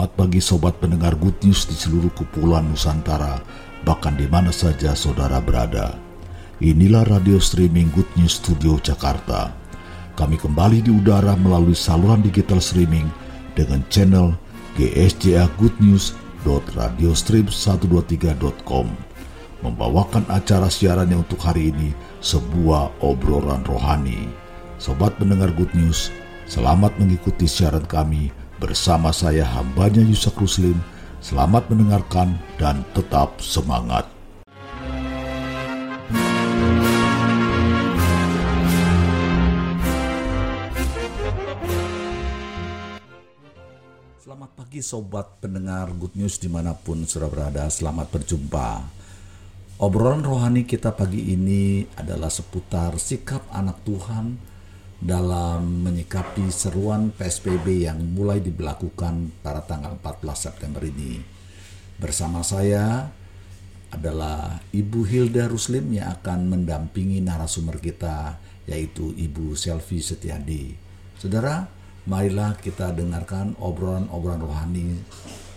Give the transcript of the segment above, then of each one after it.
Selamat pagi sobat pendengar Good News di seluruh kepulauan Nusantara, bahkan di mana saja saudara berada. Inilah radio streaming Good News Studio Jakarta. Kami kembali di udara melalui saluran digital streaming dengan channel GSJA Good News radiostream123.com membawakan acara siarannya untuk hari ini sebuah obrolan rohani. Sobat pendengar Good News, selamat mengikuti siaran kami Bersama saya hambanya Yusak Ruslim, selamat mendengarkan dan tetap semangat. Selamat pagi sobat pendengar Good News di mana pun sudah berada, selamat berjumpa. Obrolan rohani kita pagi ini adalah seputar sikap anak Tuhan dalam menyikapi seruan PSBB yang mulai diberlakukan pada tanggal 14 September ini. Bersama saya adalah Ibu Hilda Ruslim yang akan mendampingi narasumber kita yaitu Ibu Selvi Setiadi. Saudara, marilah kita dengarkan obrolan-obrolan rohani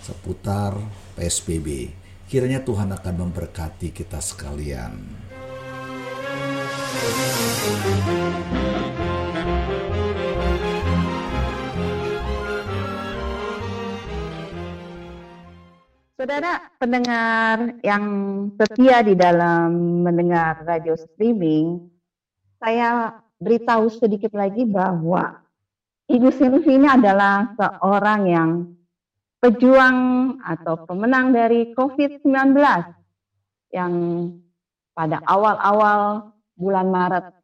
seputar PSBB. Kiranya Tuhan akan memberkati kita sekalian. Saudara pendengar yang setia di dalam mendengar radio streaming, saya beritahu sedikit lagi bahwa Ibu Silvi ini adalah seorang yang pejuang atau pemenang dari COVID-19 yang pada awal-awal bulan Maret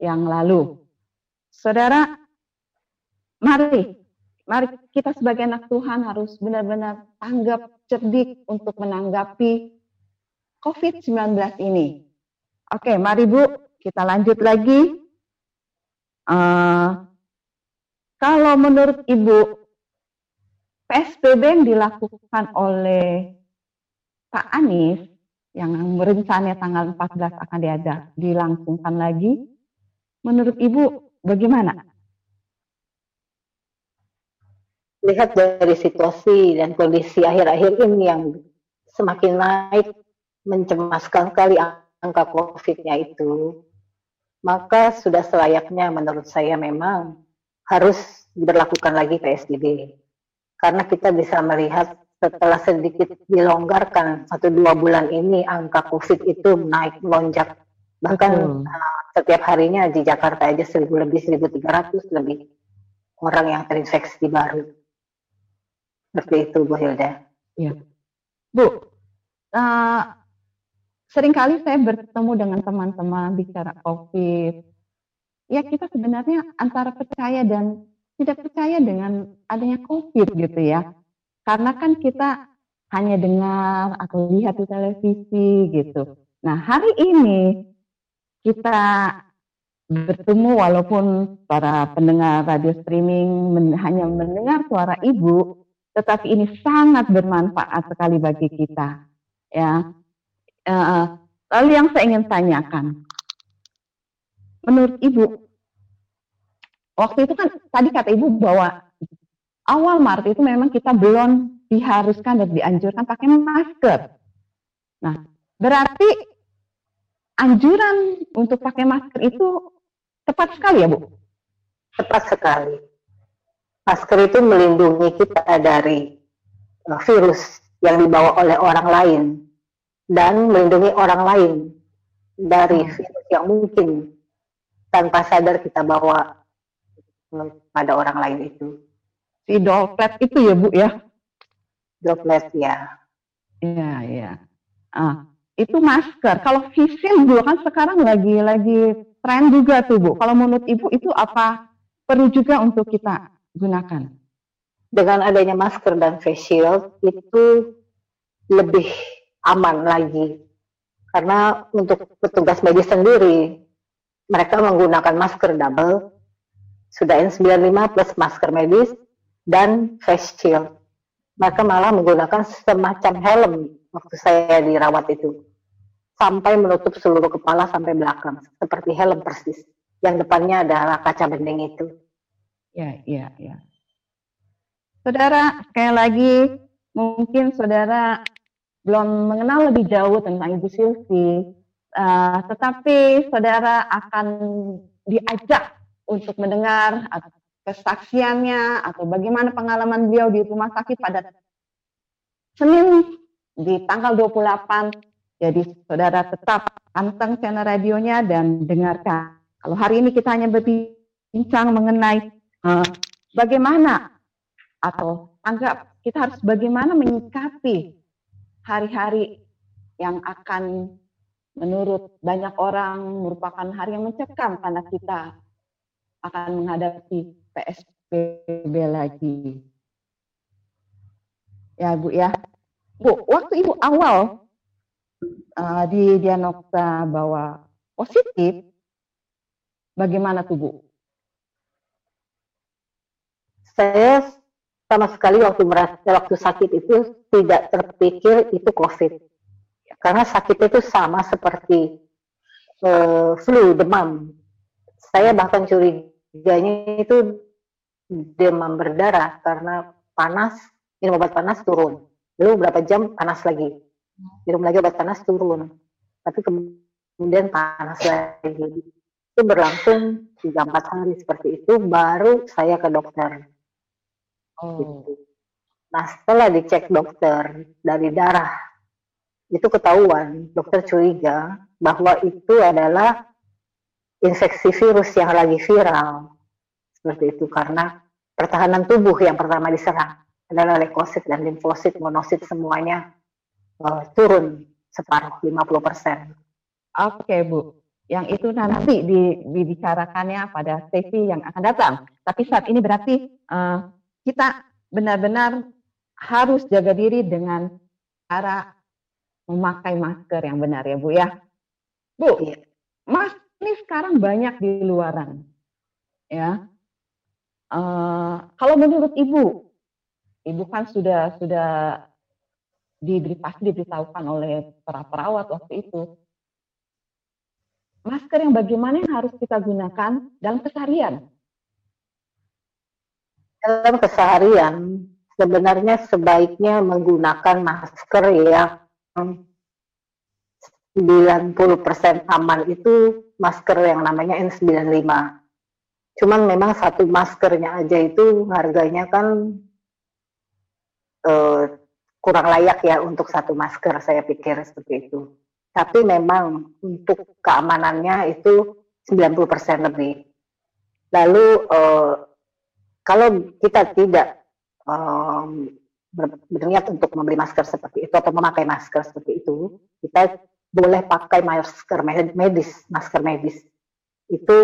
yang lalu. Saudara, mari Mari kita sebagai anak Tuhan harus benar-benar tanggap cerdik untuk menanggapi COVID-19 ini. Oke, mari Bu, kita lanjut lagi. Uh, kalau menurut Ibu, PSBB yang dilakukan oleh Pak Anies yang merencanakan tanggal 14 akan diada, dilangsungkan lagi, menurut Ibu bagaimana? Lihat dari situasi dan kondisi akhir-akhir ini yang semakin naik mencemaskan sekali angka COVID-nya itu, maka sudah selayaknya menurut saya memang harus diberlakukan lagi PSBB. Karena kita bisa melihat setelah sedikit dilonggarkan satu dua bulan ini angka COVID itu naik melonjak bahkan uh, setiap harinya di Jakarta aja seribu lebih 1300 lebih orang yang terinfeksi baru. Seperti itu Bu Hilda. Ya. Bu, uh, sering kali saya bertemu dengan teman-teman bicara COVID. Ya kita sebenarnya antara percaya dan tidak percaya dengan adanya COVID gitu ya. Karena kan kita hanya dengar atau lihat di televisi gitu. Nah hari ini kita bertemu walaupun para pendengar radio streaming men, hanya mendengar suara ibu, tetapi ini sangat bermanfaat sekali bagi kita. Ya, uh, lalu yang saya ingin tanyakan, menurut ibu, waktu itu kan tadi kata ibu bahwa awal Maret itu memang kita belum diharuskan dan dianjurkan pakai masker. Nah, berarti anjuran untuk pakai masker itu tepat sekali ya Bu? Tepat sekali masker itu melindungi kita dari uh, virus yang dibawa oleh orang lain dan melindungi orang lain dari hmm. virus yang mungkin tanpa sadar kita bawa pada orang lain itu. Si droplet itu ya Bu ya? Droplet ya. Iya, iya. Ah, itu masker. Kalau visin Bu kan sekarang lagi lagi tren juga tuh Bu. Kalau menurut Ibu itu apa perlu juga untuk kita gunakan. Dengan adanya masker dan face shield itu lebih aman lagi. Karena untuk petugas medis sendiri, mereka menggunakan masker double, sudah N95 plus masker medis, dan face shield. Mereka malah menggunakan semacam helm waktu saya dirawat itu. Sampai menutup seluruh kepala sampai belakang, seperti helm persis. Yang depannya adalah kaca bening itu. Ya, ya, ya. Saudara, sekali lagi mungkin saudara belum mengenal lebih jauh tentang Ibu Silvi, uh, tetapi saudara akan diajak untuk mendengar kesaksiannya atau bagaimana pengalaman beliau di rumah sakit pada Senin di tanggal 28. Jadi saudara tetap pantang channel radionya dan dengarkan. Kalau hari ini kita hanya berbincang mengenai uh, bagaimana atau anggap kita harus bagaimana menyikapi hari-hari yang akan menurut banyak orang merupakan hari yang mencekam karena kita akan menghadapi PSBB lagi. Ya Bu ya. Bu, waktu Ibu awal uh, di diagnosa bahwa positif, bagaimana tuh Bu? Saya sama sekali waktu merasa waktu sakit itu tidak terpikir itu COVID. Karena sakit itu sama seperti uh, flu, demam. Saya bahkan curiganya itu demam berdarah karena panas, minum obat panas turun. Lalu beberapa jam panas lagi. Minum lagi obat panas turun. Tapi kemudian panas lagi. Itu berlangsung 3-4 hari seperti itu, baru saya ke dokter Oh. Gitu. Nah setelah dicek dokter dari darah itu ketahuan dokter curiga bahwa itu adalah infeksi virus yang lagi viral seperti itu karena pertahanan tubuh yang pertama diserang adalah leukosit dan limfosit, monosit semuanya uh, turun separuh 50 persen. Oke Bu, yang itu nanti dibicarakannya pada sesi yang akan datang. Tapi saat ini berarti uh, kita benar-benar harus jaga diri dengan cara memakai masker yang benar ya Bu ya. Bu, iya. Mas ini sekarang banyak di luaran. Ya. Uh, kalau menurut Ibu, Ibu kan sudah sudah diberi pasti diberitahukan oleh para perawat waktu itu. Masker yang bagaimana yang harus kita gunakan dalam keseharian? Dalam keseharian sebenarnya sebaiknya menggunakan masker yang 90% aman itu masker yang namanya N95. Cuman memang satu maskernya aja itu harganya kan uh, kurang layak ya untuk satu masker saya pikir seperti itu. Tapi memang untuk keamanannya itu 90% lebih. Lalu uh, kalau kita tidak um, berniat untuk membeli masker seperti itu atau memakai masker seperti itu, kita boleh pakai masker medis, masker medis. Itu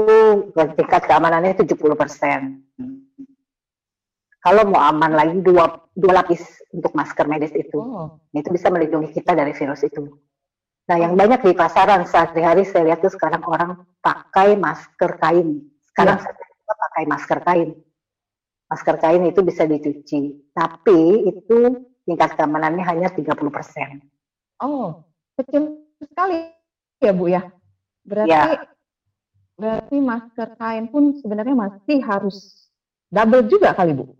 tingkat keamanannya 70 persen. Kalau mau aman lagi dua, dua lapis untuk masker medis itu, oh. itu bisa melindungi kita dari virus itu. Nah, yang banyak di pasaran sehari-hari saya lihat tuh sekarang orang pakai masker kain. Sekarang ya. saya pakai masker kain masker kain itu bisa dicuci, tapi itu tingkat keamanannya hanya 30%. Oh, kecil sekali ya Bu ya. Berarti ya. berarti masker kain pun sebenarnya masih harus double juga kali Bu.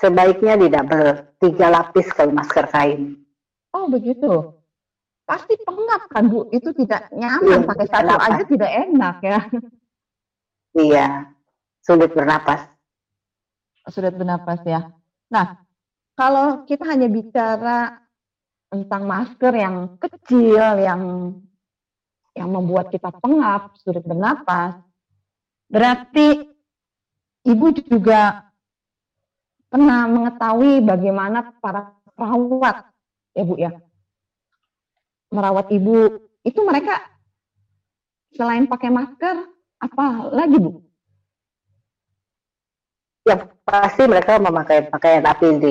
Sebaiknya di double, tiga lapis kalau masker kain. Oh begitu. Pasti pengap kan Bu, itu tidak nyaman, ya, pakai satu aja tidak enak ya. Iya, sulit bernapas sulit bernapas ya. Nah, kalau kita hanya bicara tentang masker yang kecil, yang yang membuat kita pengap, sulit bernapas, berarti ibu juga pernah mengetahui bagaimana para perawat, ya bu ya, merawat ibu itu mereka selain pakai masker, apa lagi bu? Yang pasti mereka memakai pakaian APD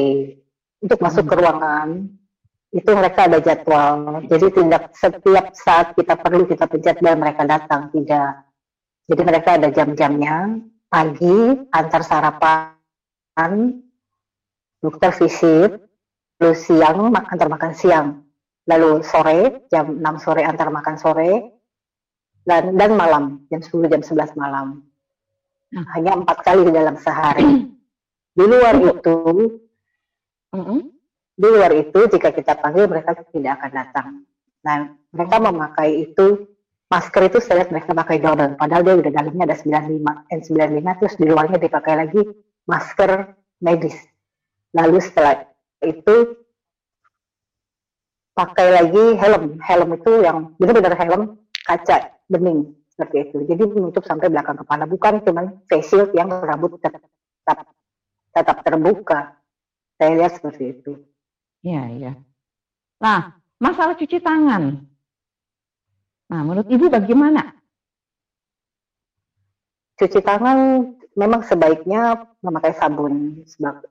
untuk masuk ke hmm. ruangan. Itu mereka ada jadwal. Jadi tidak setiap saat kita perlu kita pencet dan mereka datang. Tidak. Jadi mereka ada jam-jamnya. Pagi antar sarapan. Dokter visit. Lalu siang antar makan siang. Lalu sore jam 6 sore antar makan sore. Dan dan malam jam 10 jam 11 malam hanya empat kali dalam sehari. Di luar itu, -hmm. di luar itu jika kita panggil mereka tidak akan datang. Dan mereka memakai itu masker itu saya lihat mereka pakai double, padahal dia udah dalamnya ada 95 N95 terus di luarnya dipakai lagi masker medis. Lalu setelah itu pakai lagi helm. Helm itu yang benar-benar helm kaca bening seperti itu. Jadi menutup sampai belakang kepala, bukan cuma face shield yang rambut tetap tetap terbuka. Saya lihat seperti itu. Iya, iya. Nah, masalah cuci tangan. Nah, menurut Ibu bagaimana? Cuci tangan memang sebaiknya memakai sabun.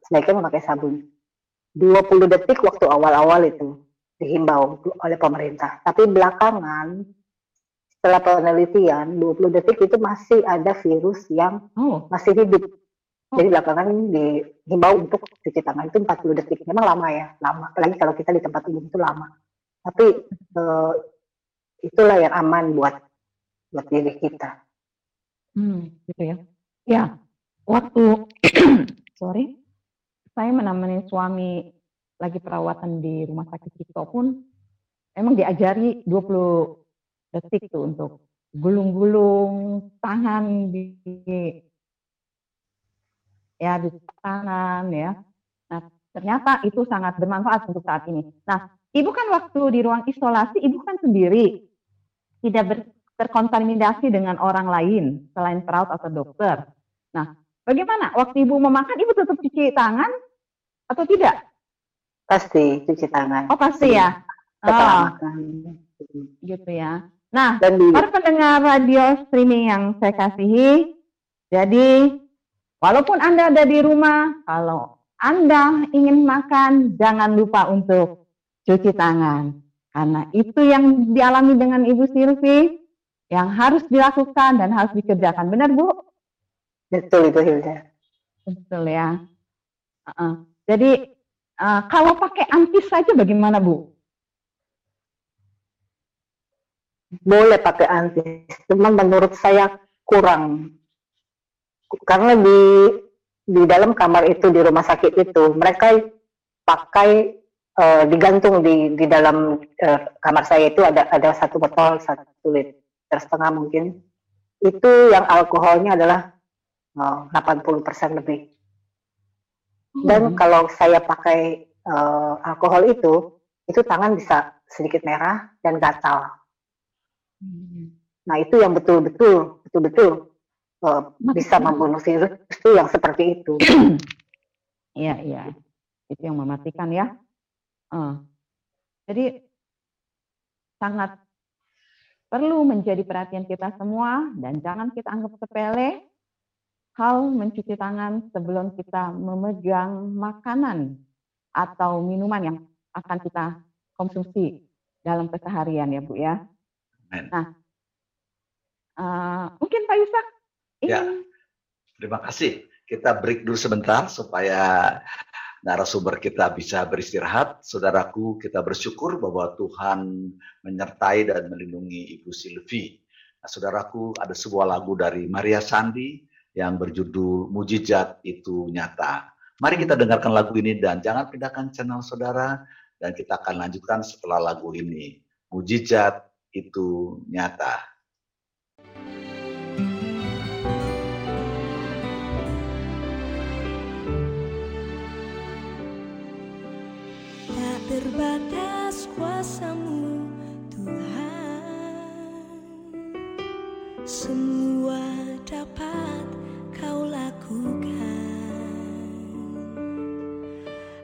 Sebaiknya memakai sabun. 20 detik waktu awal-awal itu dihimbau oleh pemerintah. Tapi belakangan setelah penelitian 20 detik itu masih ada virus yang oh. masih hidup. Oh. Jadi belakangan dihimbau untuk cuci tangan itu 40 detik. Memang lama ya, lama. Apalagi kalau kita di tempat umum itu lama. Tapi uh, itulah yang aman buat buat diri kita. Hmm, gitu ya. Ya, waktu sorry, saya menemani suami lagi perawatan di rumah sakit Cipto pun emang diajari 20 detik tuh untuk gulung-gulung tangan di ya di tangan ya. Nah, ternyata itu sangat bermanfaat untuk saat ini. Nah, Ibu kan waktu di ruang isolasi, Ibu kan sendiri tidak ber, terkontaminasi dengan orang lain selain perawat atau dokter. Nah, bagaimana? Waktu Ibu memakan, Ibu tetap cuci tangan atau tidak? Pasti cuci tangan. Oh pasti ya. Oh. Gitu ya. Nah, para pendengar radio streaming yang saya kasihi, jadi walaupun Anda ada di rumah, kalau Anda ingin makan, jangan lupa untuk cuci tangan. Karena itu yang dialami dengan Ibu Silvi, yang harus dilakukan dan harus dikerjakan. Benar, Bu? Betul, Ibu Hilda. Betul ya. Uh -uh. Jadi Uh, kalau pakai antis saja bagaimana Bu? Boleh pakai antis, cuma menurut saya kurang. Karena di di dalam kamar itu di rumah sakit itu mereka pakai uh, digantung di di dalam uh, kamar saya itu ada ada satu botol satu liter setengah mungkin itu yang alkoholnya adalah uh, 80% lebih dan hmm. kalau saya pakai uh, alkohol itu, itu tangan bisa sedikit merah dan gatal. Nah itu yang betul-betul, betul-betul uh, bisa membunuh virus itu yang seperti itu. Iya, iya. Itu yang mematikan ya. Uh. Jadi sangat perlu menjadi perhatian kita semua dan jangan kita anggap sepele hal mencuci tangan sebelum kita memegang makanan atau minuman yang akan kita konsumsi dalam keseharian ya Bu ya. Nah, uh, mungkin Pak Yusak ingin... Ya, terima kasih. Kita break dulu sebentar supaya narasumber kita bisa beristirahat. Saudaraku, kita bersyukur bahwa Tuhan menyertai dan melindungi Ibu Silvi. Nah, saudaraku, ada sebuah lagu dari Maria Sandi yang berjudul Mujizat itu Nyata. Mari kita dengarkan lagu ini dan jangan pindahkan channel saudara dan kita akan lanjutkan setelah lagu ini. Mujizat itu nyata. Tak terbatas kuasamu Tuhan Semua dapat kau lakukan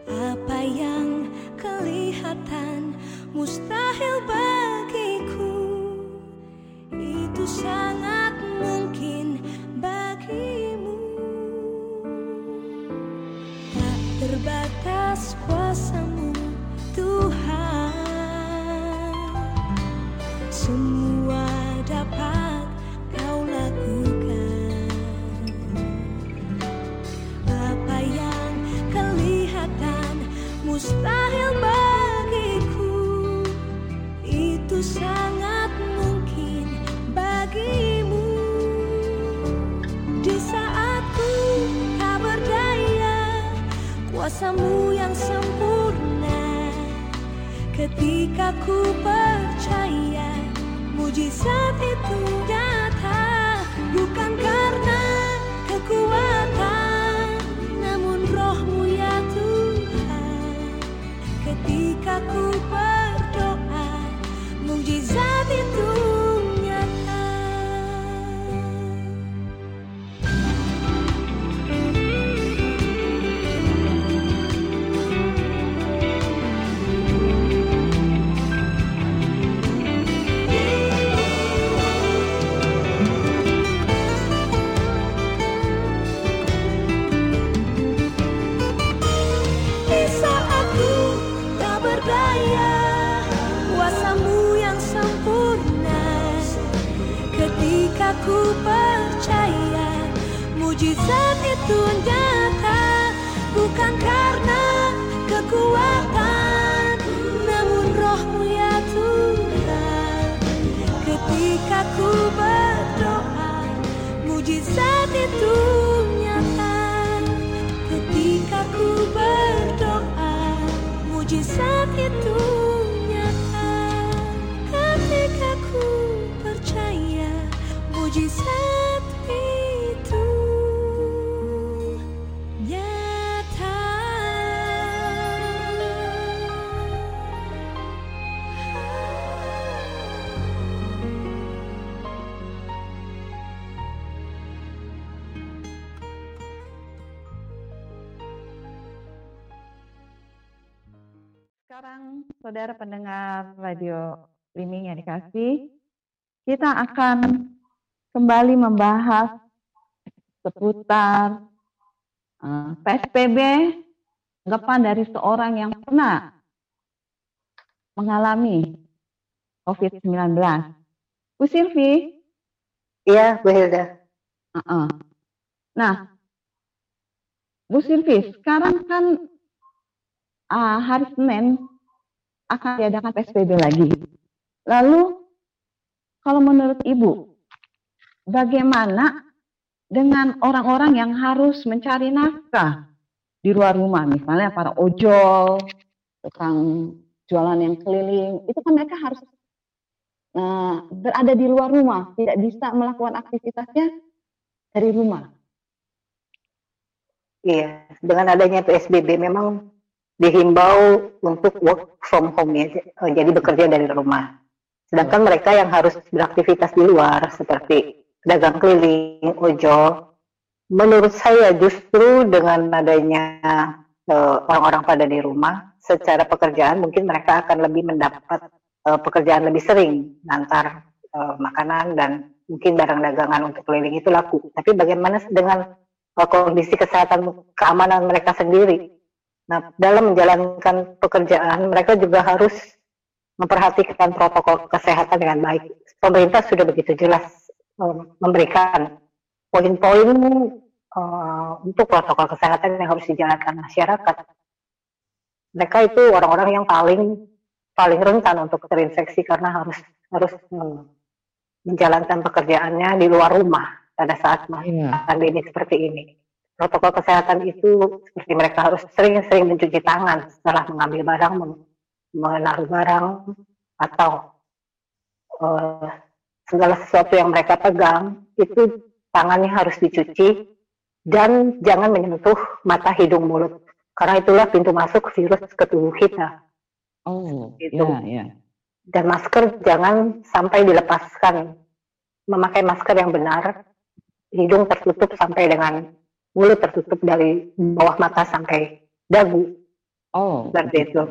Apa yang kelihatan mustahil bagiku ku percaya Mujizat itu nyata Bukan karena kekuatan Namun rohmu ya Tuhan. Ketika ku berdoa Mujizat itu saudara pendengar radio streaming yang dikasih, kita akan kembali membahas seputar eh, PSBB, anggapan dari seorang yang pernah mengalami COVID-19. Bu Silvi, Iya, Bu Hilda. nah, Bu Silvi, sekarang kan ah, hari Senin akan diadakan PSBB lagi. Lalu, kalau menurut Ibu, bagaimana dengan orang-orang yang harus mencari nafkah di luar rumah, misalnya para ojol, tukang jualan yang keliling, itu kan mereka harus eh, berada di luar rumah, tidak bisa melakukan aktivitasnya dari rumah. Iya, dengan adanya PSBB memang dihimbau untuk work from home ya, eh, jadi bekerja dari rumah. Sedangkan mereka yang harus beraktivitas di luar seperti dagang keliling, ojol, menurut saya justru dengan adanya eh, orang-orang pada di rumah, secara pekerjaan mungkin mereka akan lebih mendapat eh, pekerjaan lebih sering, antar eh, makanan dan mungkin barang dagangan untuk keliling itu laku. Tapi bagaimana dengan eh, kondisi kesehatan keamanan mereka sendiri? Nah, dalam menjalankan pekerjaan mereka juga harus memperhatikan protokol kesehatan dengan baik. Pemerintah sudah begitu jelas eh, memberikan poin-poin eh, untuk protokol kesehatan yang harus dijalankan masyarakat. Mereka itu orang-orang yang paling paling rentan untuk terinfeksi karena harus harus eh, menjalankan pekerjaannya di luar rumah pada saat masa Iya. pandemi seperti ini. Protokol kesehatan itu seperti mereka harus sering-sering mencuci tangan setelah mengambil barang, menaruh barang, atau eh, segala sesuatu yang mereka pegang itu tangannya harus dicuci dan jangan menyentuh mata, hidung, mulut. Karena itulah pintu masuk virus ke tubuh kita. Oh, Gitu. ya, ya. Dan masker jangan sampai dilepaskan. Memakai masker yang benar, hidung tertutup sampai dengan mulut tertutup dari bawah mata sampai dagu. Oh, Seperti itu.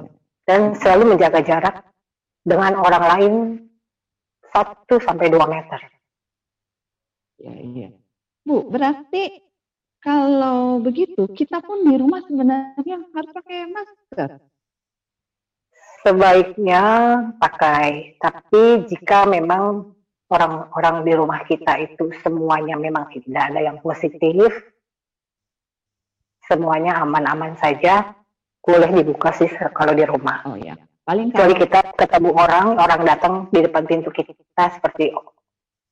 Dan selalu menjaga jarak dengan orang lain 1 sampai 2 meter. Ya, iya. Bu, berarti kalau begitu kita pun di rumah sebenarnya harus pakai masker. Sebaiknya pakai, tapi jika memang orang-orang di rumah kita itu semuanya memang tidak ada yang positif, semuanya aman-aman saja, boleh dibuka sih kalau di rumah. Oh ya, paling Kecuali kalau kita ketemu orang, orang datang di depan pintu kita seperti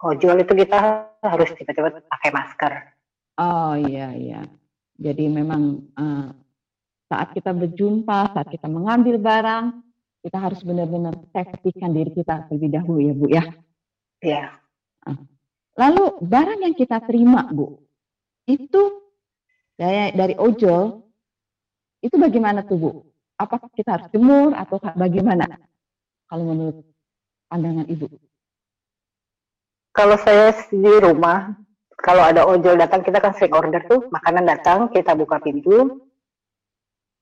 ojol itu kita harus cepat-cepat pakai masker. oh iya iya. Jadi memang eh, saat kita berjumpa, saat kita mengambil barang, kita harus benar-benar safety-kan diri kita terlebih dahulu ya Bu ya. Iya. Lalu barang yang kita terima Bu, itu dari, dari ojol, itu bagaimana tuh Bu? Apakah kita harus jemur atau bagaimana? Kalau menurut pandangan Ibu. Kalau saya di rumah, kalau ada ojol datang, kita kan sering order tuh, makanan datang, kita buka pintu,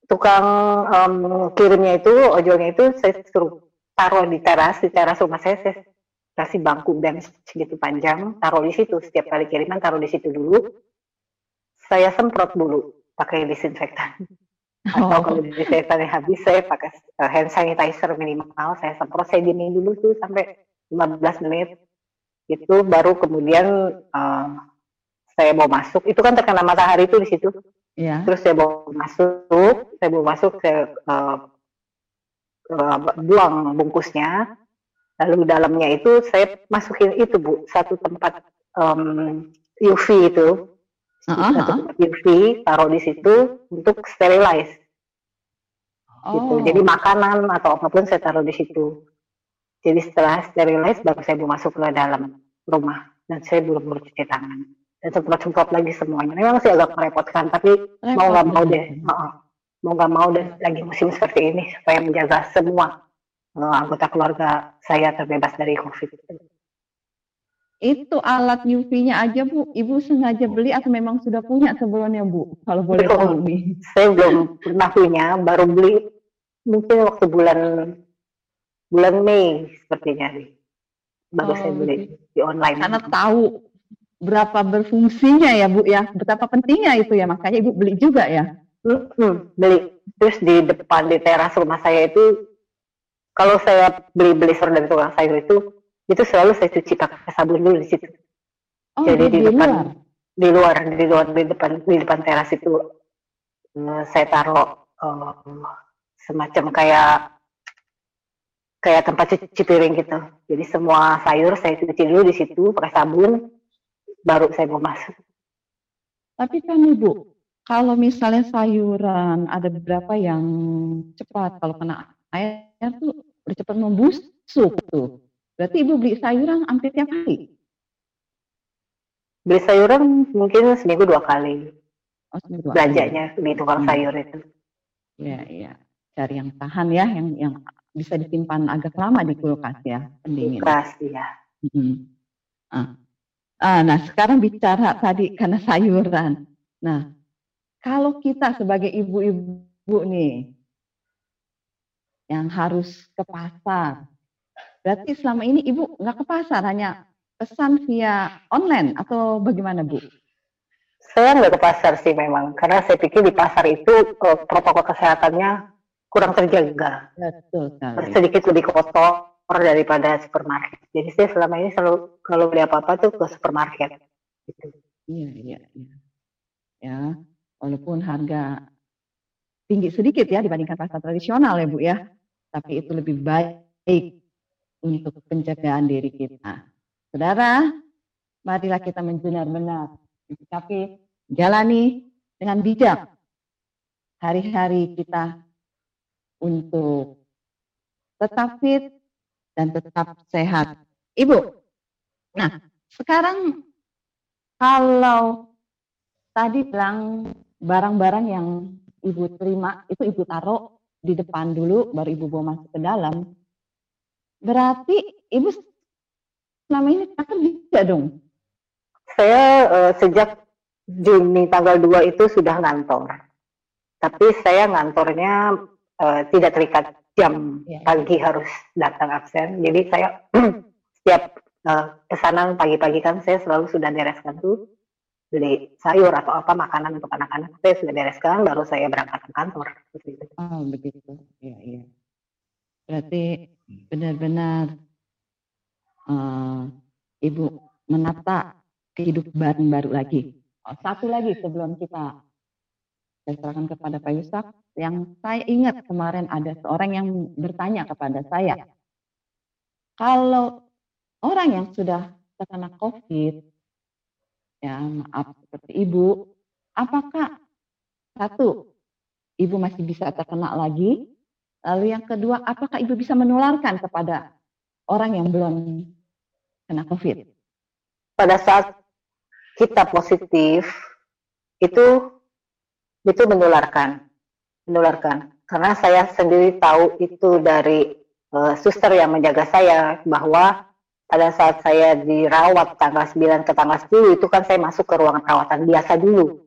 tukang um, kirimnya itu, ojolnya itu saya suruh taruh di teras, di teras rumah saya, saya kasih bangku bench segitu panjang, taruh di situ, setiap kali kiriman taruh di situ dulu, saya semprot dulu pakai disinfektan. Atau kalau disinfektannya habis, saya pakai uh, hand sanitizer minimal, saya semprot, saya diemin dulu tuh sampai 15 menit, itu baru kemudian uh, saya mau masuk. Itu kan terkena matahari itu di situ. Ya. terus saya bawa masuk saya bawa masuk saya uh, uh, buang bungkusnya. Lalu dalamnya itu saya masukin itu bu satu tempat um, UV itu Tempat UV taruh di situ untuk sterilize. Gitu. Oh. jadi makanan atau apa pun saya taruh di situ. Jadi setelah sterilize baru saya masuk ke dalam rumah. Dan saya belum cuci tangan. Dan semprot-semprot lagi semuanya. Memang sih agak merepotkan tapi mau nggak mau deh. Heeh. mau nggak mau deh lagi musim seperti ini supaya menjaga semua eh, anggota keluarga saya terbebas dari covid Itu alat UV-nya aja Bu, Ibu sengaja beli atau memang sudah punya sebelumnya Bu? Kalau boleh Belum. tahu nih. saya belum pernah punya. Baru beli mungkin waktu bulan bulan Mei sepertinya nih. Baru Oh, saya beli di online. Karena tahu berapa berfungsinya ya Bu ya, betapa pentingnya itu ya, makanya Ibu beli juga ya. Hmm, beli. Terus di depan di teras rumah saya itu kalau saya beli beli sayur dari tukang sayur itu itu selalu saya cuci pakai sabun dulu di situ Oh, Jadi di, di depan- luar. di luar di luar di depan di depan teras itu eh, saya taruh eh, semacam kayak kayak tempat cuci piring gitu jadi semua sayur saya cuci dulu di situ pakai sabun baru saya mau masuk Tapi kan Ibu, kalau misalnya sayuran ada beberapa yang cepat kalau kena air tuh udah cepat membusuk tuh. Berarti Ibu beli sayuran hampir tiap hari. beli sayuran mungkin seminggu dua kali Oh, seminggu dua kali. belanjanya di tukang Hmm. sayur itu Iya, iya. Cari yang tahan ya, yang yang bisa disimpan agak lama di kulkas ya, pendingin. keras ya Mm. Ah. Ah, nah sekarang bicara tadi karena sayuran. Nah, kalau kita sebagai ibu-ibu nih yang harus ke pasar, berarti selama ini ibu nggak ke pasar, hanya pesan via online atau bagaimana bu? saya nggak ke pasar sih memang karena saya pikir di pasar itu eh, protokol kesehatannya kurang terjaga Betul sekali. sedikit lebih kotor daripada supermarket. Jadi saya selama ini selalu kalau beli apa-apa tuh ke supermarket. Gitu. Iya, iya, iya. Ya, walaupun harga tinggi sedikit ya dibandingkan pasar tradisional ya Bu ya, tapi itu lebih baik untuk penjagaan diri kita. Saudara, marilah kita benar-benar tapi jalani dengan bijak hari-hari kita untuk tetap fit dan tetap sehat. Ibu, nah sekarang kalau tadi bilang barang-barang yang ibu terima itu ibu taruh di depan dulu, baru ibu bawa masuk ke dalam. Berarti ibu selama ini tak kerja dong? Saya eh, sejak Juni tanggal 2 itu sudah ngantor. Tapi saya ngantornya eh, tidak terikat jam Ya. pagi harus datang absen. Jadi saya setiap eh, pesanan pagi-pagi kan saya selalu sudah bereskan tuh beli sayur atau apa makanan untuk anak-anak saya sudah bereskan baru saya berangkat ke kantor. Oh begitu, iya iya. Berarti benar-benar eh, ibu menata kehidupan baru lagi. Oh, satu lagi sebelum kita serahkan kepada Pak Yusak, yang saya ingat kemarin ada seorang yang bertanya kepada saya, kalau orang yang sudah terkena COVID, ya maaf seperti ibu, apakah satu ibu masih bisa terkena lagi Lalu yang kedua, apakah ibu bisa menularkan kepada orang yang belum kena COVID? Pada saat kita positif, itu itu menularkan, menularkan. Karena saya sendiri tahu itu dari uh, suster yang menjaga saya bahwa pada saat saya dirawat tanggal 9 ke tanggal 10 itu kan saya masuk ke ruangan perawatan biasa dulu.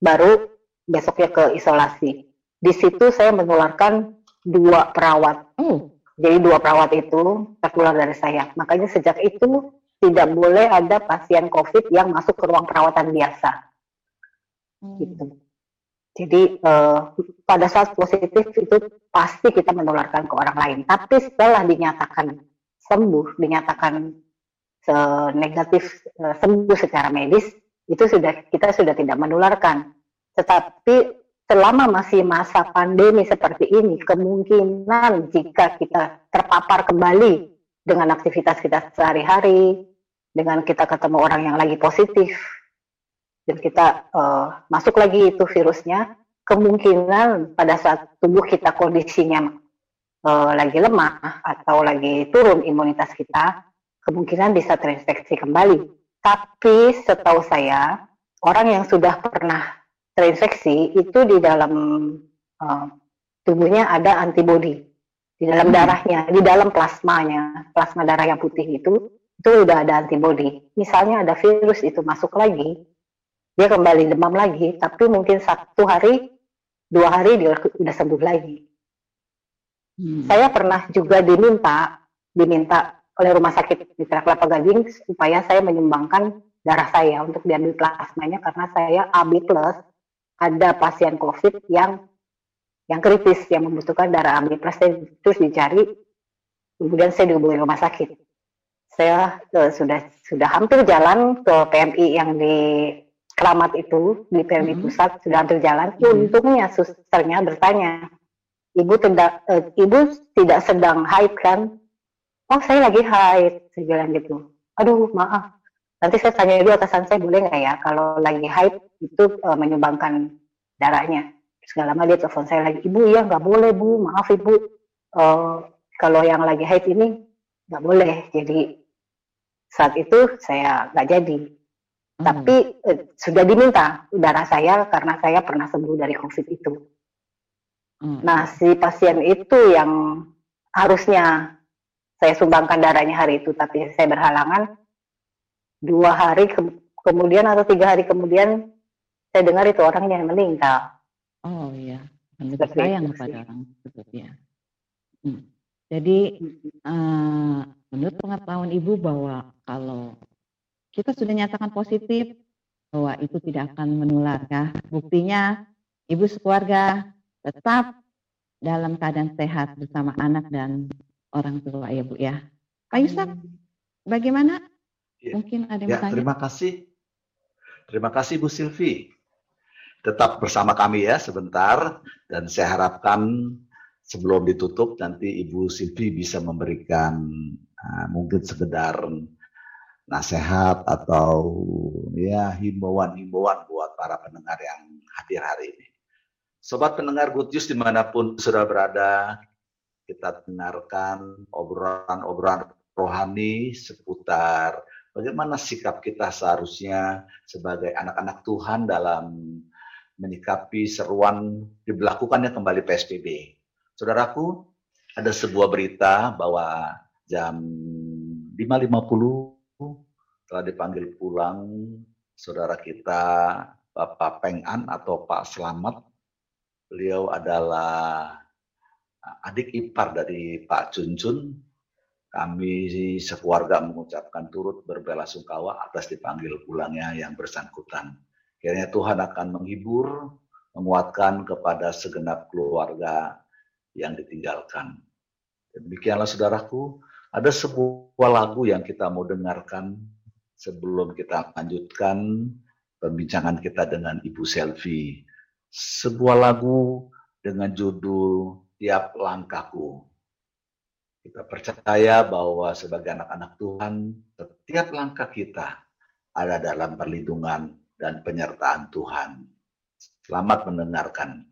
Baru besoknya ke isolasi. Di situ saya menularkan dua perawat. Hmm. Jadi dua perawat itu tertular dari saya. Makanya sejak itu tidak boleh ada pasien COVID yang masuk ke ruang perawatan biasa. Hmm. Gitu. Jadi uh, pada saat positif itu pasti kita menularkan ke orang lain. Tapi setelah dinyatakan sembuh, dinyatakan negatif uh, sembuh secara medis, itu sudah kita sudah tidak menularkan. Tetapi selama masih masa pandemi seperti ini, kemungkinan jika kita terpapar kembali dengan aktivitas kita sehari-hari, dengan kita ketemu orang yang lagi positif, dan kita uh, masuk lagi itu virusnya, kemungkinan pada saat tubuh kita kondisinya uh, lagi lemah atau lagi turun imunitas kita, kemungkinan bisa terinfeksi kembali. Tapi setahu saya, orang yang sudah pernah terinfeksi itu di dalam uh, tubuhnya ada antibodi di dalam hmm. darahnya, di dalam plasmanya, plasma darah yang putih itu itu udah ada antibodi. Misalnya ada virus itu masuk lagi, dia kembali demam lagi, tapi mungkin satu hari, dua hari dia udah sembuh lagi. Hmm. Saya pernah juga diminta, diminta oleh rumah sakit Mitra Kelapa Gading supaya saya menyumbangkan darah saya untuk diambil plasmanya karena saya AB plus ada pasien COVID yang yang kritis yang membutuhkan darah plus terus dicari. Kemudian saya dihubungi rumah sakit. Saya uh, sudah sudah hampir jalan ke PMI yang di Keramat itu di PMI mm -hmm. pusat sudah hampir jalan. Mm -hmm. untungnya susternya bertanya ibu tidak uh, ibu tidak sedang haid kan? Oh saya lagi haid saya bilang gitu. Aduh maaf nanti saya tanya dulu atasan saya boleh nggak ya kalau lagi haid itu uh, menyumbangkan darahnya? Segala macam dia telepon saya lagi ibu ya nggak boleh bu. Maaf ibu. Uh, kalau yang lagi haid ini nggak boleh. Jadi saat itu saya nggak jadi. Hmm. tapi uh, sudah diminta darah saya karena saya pernah sembuh dari covid itu. Hmm. nah si pasien itu yang harusnya saya sumbangkan darahnya hari itu tapi saya berhalangan dua hari ke kemudian atau tiga hari kemudian saya dengar itu orangnya yang meninggal. Oh iya, lebih sayang kepada orang tersebut ya. Hmm. Jadi uh, menurut pengetahuan ibu bahwa kalau kita sudah nyatakan positif bahwa itu tidak akan menular ya. Buktinya ibu sekeluarga tetap dalam keadaan sehat bersama anak dan orang tua ya bu ya. Pak Yusuf, bagaimana? Ya. Mungkin ada yang ya, Terima kasih. Terima kasih Bu Silvi tetap bersama kami ya sebentar dan saya harapkan sebelum ditutup nanti Ibu Silvi bisa memberikan uh, mungkin sekedar nasihat atau ya himbauan-himbauan buat para pendengar yang hadir hari ini. Sobat pendengar Good News di mana pun sudah berada, kita dengarkan obrolan-obrolan rohani seputar bagaimana sikap kita seharusnya sebagai anak-anak Tuhan dalam menyikapi seruan diberlakukannya kembali PSBB. Saudaraku, ada sebuah berita bahwa jam 5.50 telah dipanggil pulang saudara kita Bapak Peng'an atau Pak Selamat. Beliau adalah adik ipar dari Pak Cuncun. Kami sekeluarga mengucapkan turut berbelasungkawa atas dipanggil pulangnya yang bersangkutan. Kiranya Tuhan akan menghibur, menguatkan kepada segenap keluarga yang ditinggalkan. Demikianlah saudaraku, ada sebuah lagu yang kita mau dengarkan sebelum kita lanjutkan perbincangan kita dengan Ibu Selvi. Sebuah lagu dengan judul Tiap Langkahku. Kita percaya bahwa sebagai anak-anak Tuhan, setiap langkah kita ada dalam perlindungan dan penyertaan Tuhan. Selamat mendengarkan.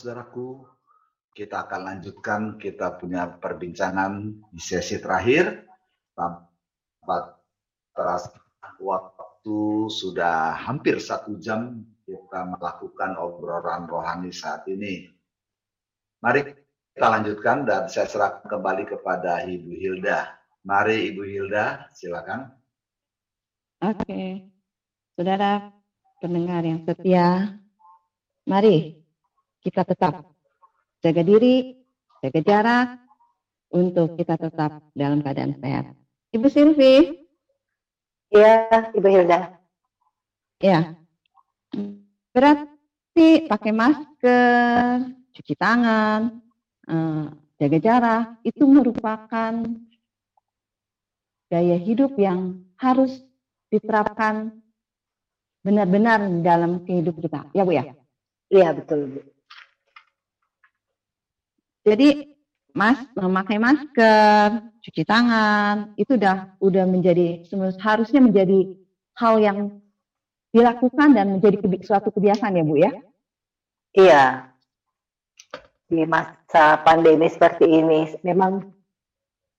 Ya, saudara-saudaraku, kita akan lanjutkan kita punya perbincangan di sesi terakhir. Tanpa terasa waktu sudah hampir satu jam kita melakukan obrolan rohani saat ini. Mari kita lanjutkan dan saya serahkan kembali kepada Ibu Hilda. Mari Ibu Hilda, silakan. Oke, saudara pendengar yang setia, mari kita tetap jaga diri, jaga jarak, untuk kita tetap dalam keadaan sehat. Ibu Silvi, Iya, Ibu Hilda. ya, berarti pakai masker, cuci tangan, eh, jaga jarak, itu merupakan gaya hidup yang harus diterapkan benar-benar dalam kehidupan kita. Ya Bu ya? Iya, betul, Bu. Jadi mas memakai masker, cuci tangan itu udah udah menjadi harusnya menjadi hal yang dilakukan dan menjadi kebi- suatu kebiasaan ya Bu ya. Iya. Di masa pandemi seperti ini, memang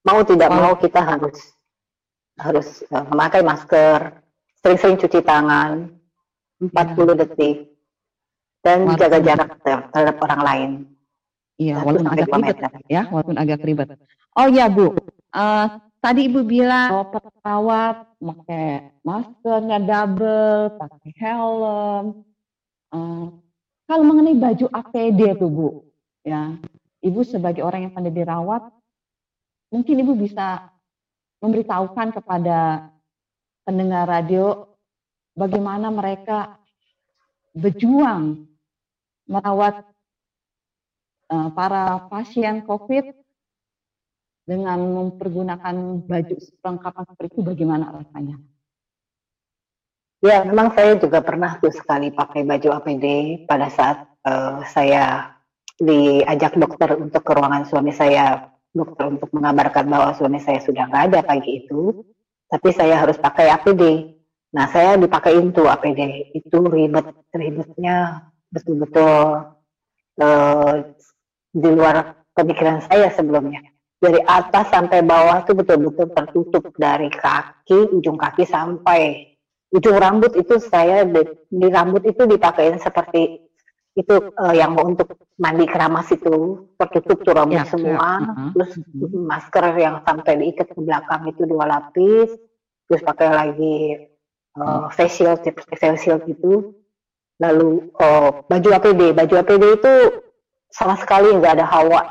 mau tidak Oh. mau kita harus harus eh, memakai masker, sering-sering cuci tangan, 40 detik, dan jaga jarak ter- terhadap orang lain. Iya, Satu walaupun agak ribet ya, walaupun agak ribet. Oh ya Bu, Eh, tadi Ibu bilang bahwa pesawat pakai maskernya double, pakai helm. Eh, kalau mengenai baju APD tuh Bu, ya, Ibu sebagai orang yang pandai dirawat, mungkin Ibu bisa memberitahukan kepada pendengar radio bagaimana mereka berjuang merawat para pasien COVID dengan mempergunakan baju perlengkapan seperti itu bagaimana rasanya? Ya, memang saya juga pernah tuh sekali pakai baju APD pada saat eh, saya diajak dokter untuk ke ruangan suami saya, dokter untuk mengabarkan bahwa suami saya sudah nggak ada pagi itu, tapi saya harus pakai APD. Nah, saya dipakein tuh APD, itu ribet, ribetnya betul-betul eh, di luar pemikiran saya sebelumnya. Dari atas sampai bawah tuh betul-betul tertutup dari kaki, ujung kaki sampai ujung rambut itu saya di, di rambut itu dipakein seperti itu eh, yang untuk mandi keramas itu tertutup tuh rambut Ya, semua. Ya, terus Mhm. masker yang sampai diikat ke belakang itu dua lapis terus pakai lagi seperti face shield itu lalu eh, baju APD baju APD itu sama sekali nggak ada hawa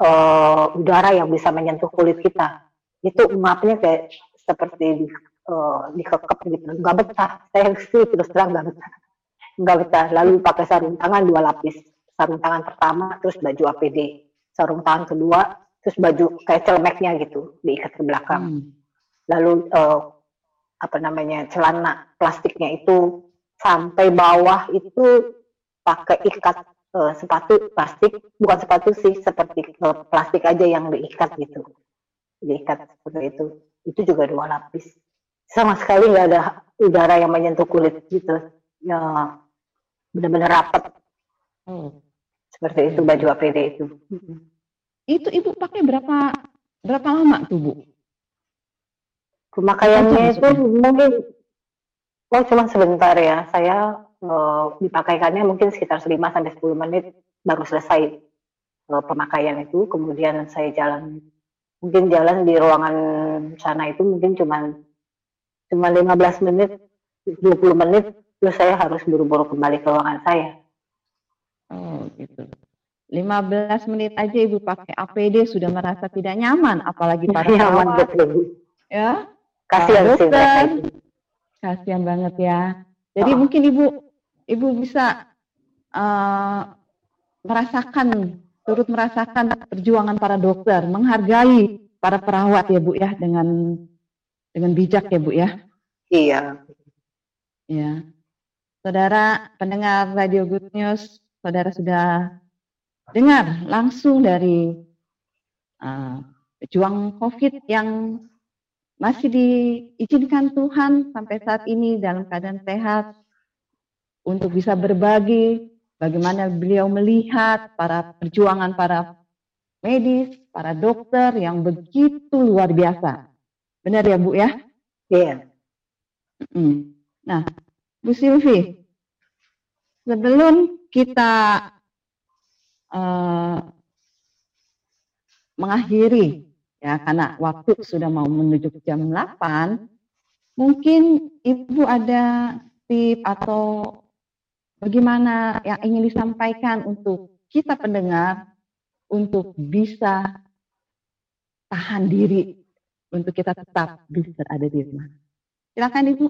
eh, udara yang bisa menyentuh kulit kita. Itu ngapnya kayak seperti di, eh, dikekep gitu. Nggak betah. Saya sih terus terang nggak betah. Nggak betah. Lalu pakai sarung tangan dua lapis. Sarung tangan pertama terus baju APD sarung tangan kedua terus baju kayak celemeknya gitu diikat ke belakang. Hmm. lalu eh, apa namanya celana plastiknya itu sampai bawah itu pakai ikat eh, sepatu plastik bukan sepatu sih seperti eh, plastik aja yang diikat gitu. Diikat seperti itu. Itu juga dua lapis. Sama sekali nggak ada udara yang menyentuh kulit gitu. Ya benar-benar rapat. Oh. seperti itu baju APD itu. Itu ibu pakai berapa berapa lama tuh bu? pemakaiannya itu mungkin oh cuma sebentar ya. Saya eh, dipakaikannya mungkin sekitar 5 sampai 10 menit baru selesai eh, pemakaian itu. Kemudian saya jalan mungkin jalan di ruangan sana itu mungkin cuma cuma 15 menit 20 menit terus saya harus buru-buru kembali ke ruangan saya. Oh, gitu. 15 menit aja Ibu pakai APD sudah merasa tidak nyaman, apalagi para Nyaman perawat, betul. ya. Kasihan sih dokter. Kasihan banget ya. Jadi Oh. mungkin Ibu Ibu bisa eh, merasakan turut merasakan perjuangan para dokter, menghargai para perawat ya Bu ya dengan dengan bijak ya Bu ya. Iya. Ya. Saudara pendengar Radio Good News, saudara sudah dengar langsung dari uh, pejuang COVID yang masih diizinkan Tuhan sampai saat ini dalam keadaan sehat untuk bisa berbagi bagaimana beliau melihat para perjuangan para medis, para dokter yang begitu luar biasa. Benar ya Bu ya? Iya. Mm. Nah, Bu Silvi, sebelum kita eh, mengakhiri ya karena waktu sudah mau menuju ke jam 8, mungkin Ibu ada tip atau bagaimana yang ingin disampaikan untuk kita pendengar untuk bisa tahan diri untuk kita tetap bisa ada di rumah. Silakan Ibu.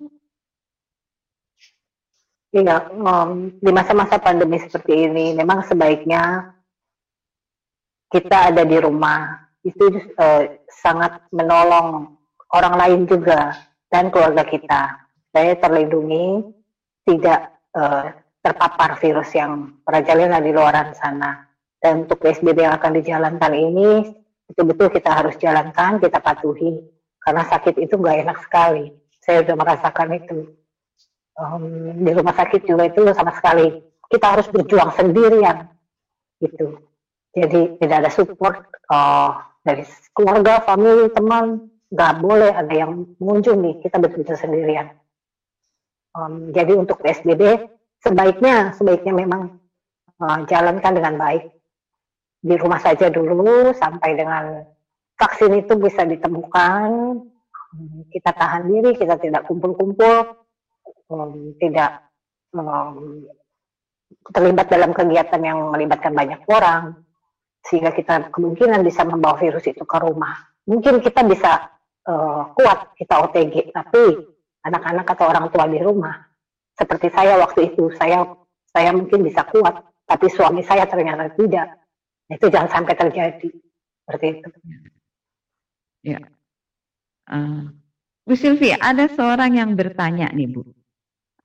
Iya, em, di masa-masa pandemi seperti ini memang sebaiknya kita ada di rumah itu eh, sangat menolong orang lain juga dan keluarga kita. Saya terlindungi tidak eh, terpapar virus yang merajalela di luaran sana. Dan untuk PSBB yang akan dijalankan ini betul-betul kita harus jalankan, kita patuhi karena sakit itu nggak enak sekali. Saya sudah merasakan itu. Um, di rumah sakit juga itu sama sekali. Kita harus berjuang sendirian gitu. Jadi tidak ada support uh, dari keluarga, family, teman nggak boleh ada yang mengunjungi kita betul-betul sendirian. Um, jadi untuk PSBB sebaiknya sebaiknya memang uh, jalankan dengan baik di rumah saja dulu sampai dengan vaksin itu bisa ditemukan Hmm, kita tahan diri kita tidak kumpul-kumpul um, tidak um, terlibat dalam kegiatan yang melibatkan banyak orang sehingga kita kemungkinan bisa membawa virus itu ke rumah. Mungkin kita bisa uh, kuat kita OTG, tapi anak-anak atau orang tua di rumah seperti saya waktu itu saya saya mungkin bisa kuat, tapi suami saya ternyata tidak. Itu jangan sampai terjadi seperti itu. Ya. Eh, Bu Silvi, ada seorang yang bertanya nih Bu.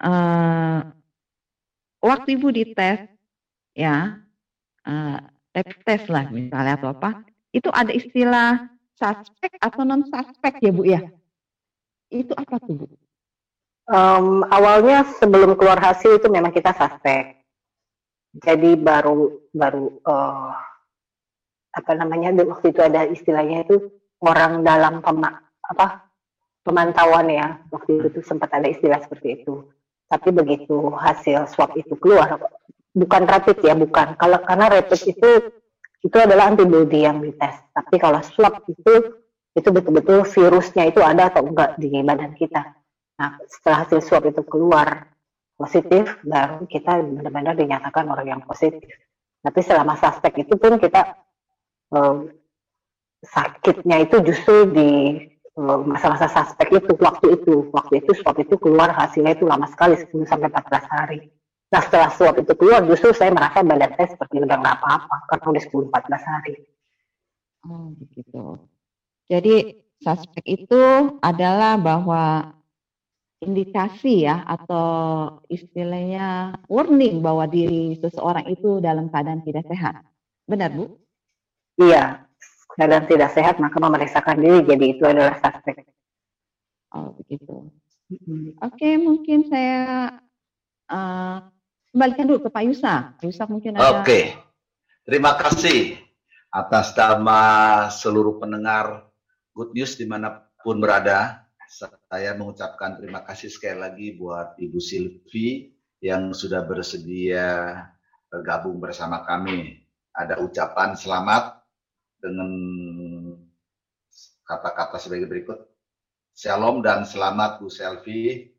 Eh, waktu Ibu dites, ya, eh, rapid test lah misalnya atau apa, itu ada istilah suspek atau non suspek ya Bu ya? Itu apa tuh Bu? Em, awalnya sebelum keluar hasil itu memang kita suspek. Jadi baru baru eh, apa namanya waktu itu ada istilahnya itu orang dalam pema, apa pemantauan ya waktu itu sempat ada istilah seperti itu. Tapi begitu hasil swab itu keluar, bukan rapid ya bukan. Kalau karena rapid itu itu adalah antibody yang dites. Tapi kalau swab itu itu betul-betul virusnya itu ada atau enggak di badan kita. Nah, setelah hasil swab itu keluar positif, baru kita benar-benar dinyatakan orang yang positif. Tapi selama suspek itu pun kita eh, sakitnya itu justru di masa-masa suspek itu, waktu itu, waktu itu swab itu keluar hasilnya itu lama sekali 10 sampai 14 hari. Nah setelah swab itu keluar justru saya merasa badan saya seperti udah nggak apa-apa karena udah 10-14 hari. Oh, begitu. Jadi suspek itu adalah bahwa indikasi ya atau istilahnya warning bahwa diri seseorang itu dalam keadaan tidak sehat. Benar, Bu? Iya, keadaan tidak sehat maka memeriksakan diri jadi itu adalah suspek. Oh, begitu. Mm. Oke, mungkin saya eh, kembalikan dulu ke Pak Yusa. Pak Yusa mungkin ada Oke, terima kasih atas nama seluruh pendengar Good News di mana pun berada. Saya mengucapkan terima kasih sekali lagi buat Ibu Silvi yang sudah bersedia bergabung bersama kami. Ada ucapan selamat dengan kata-kata sebagai berikut. Shalom dan selamat Bu Selvi.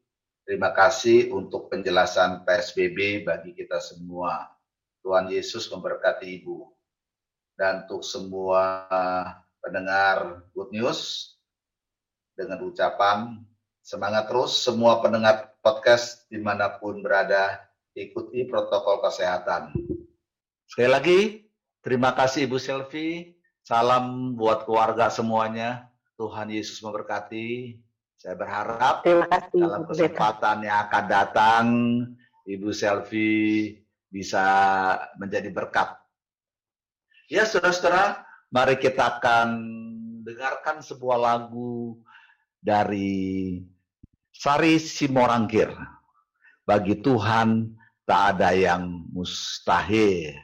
Terima kasih untuk penjelasan PSBB bagi kita semua. Tuhan Yesus memberkati Ibu. Dan untuk semua pendengar Good News, dengan ucapan semangat terus semua pendengar podcast di mana pun berada, ikuti protokol kesehatan. Sekali lagi, terima kasih Ibu Selvi. Salam buat keluarga semuanya. Tuhan Yesus memberkati. Saya berharap Terima kasih. dalam kesempatan yang akan datang, Ibu Selvi bisa menjadi berkat. Ya, saudara-saudara, mari kita akan dengarkan sebuah lagu dari Sari Simorangkir. Bagi Tuhan tak ada yang mustahil.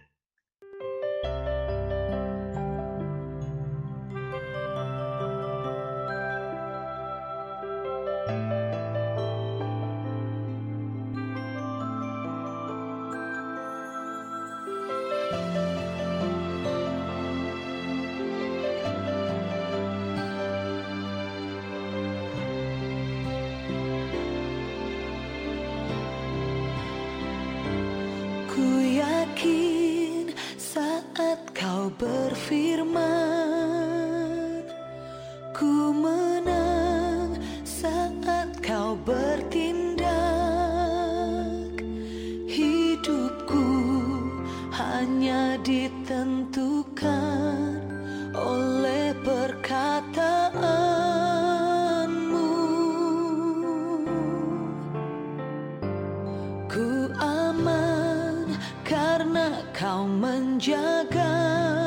Kau menjaga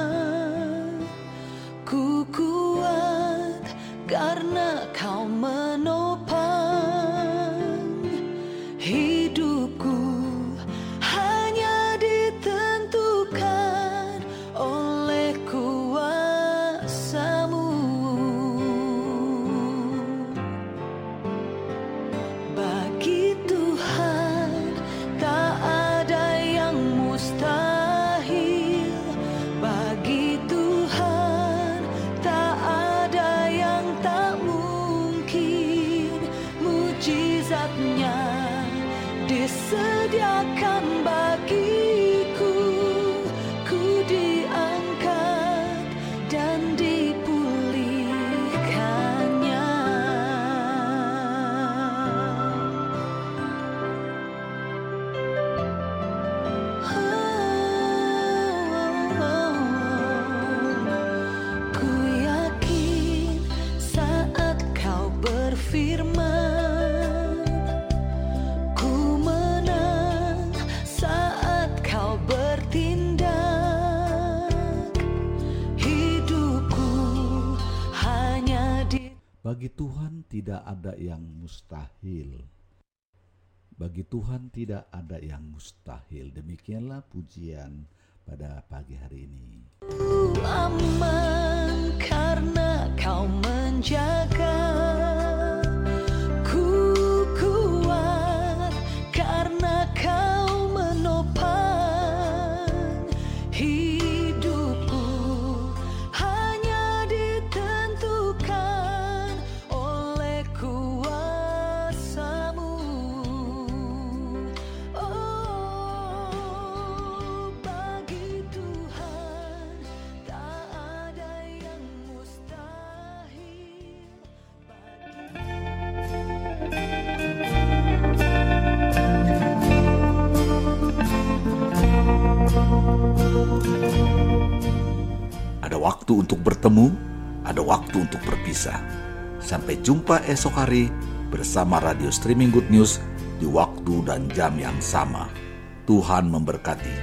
Bagi Tuhan tidak ada yang mustahil. Bagi Tuhan tidak ada yang mustahil. Demikianlah pujian pada pagi hari ini. Aman karena kau menjaga waktu untuk bertemu, ada waktu untuk berpisah. Sampai jumpa esok hari bersama radio streaming Good News di waktu dan jam yang sama. Tuhan memberkati.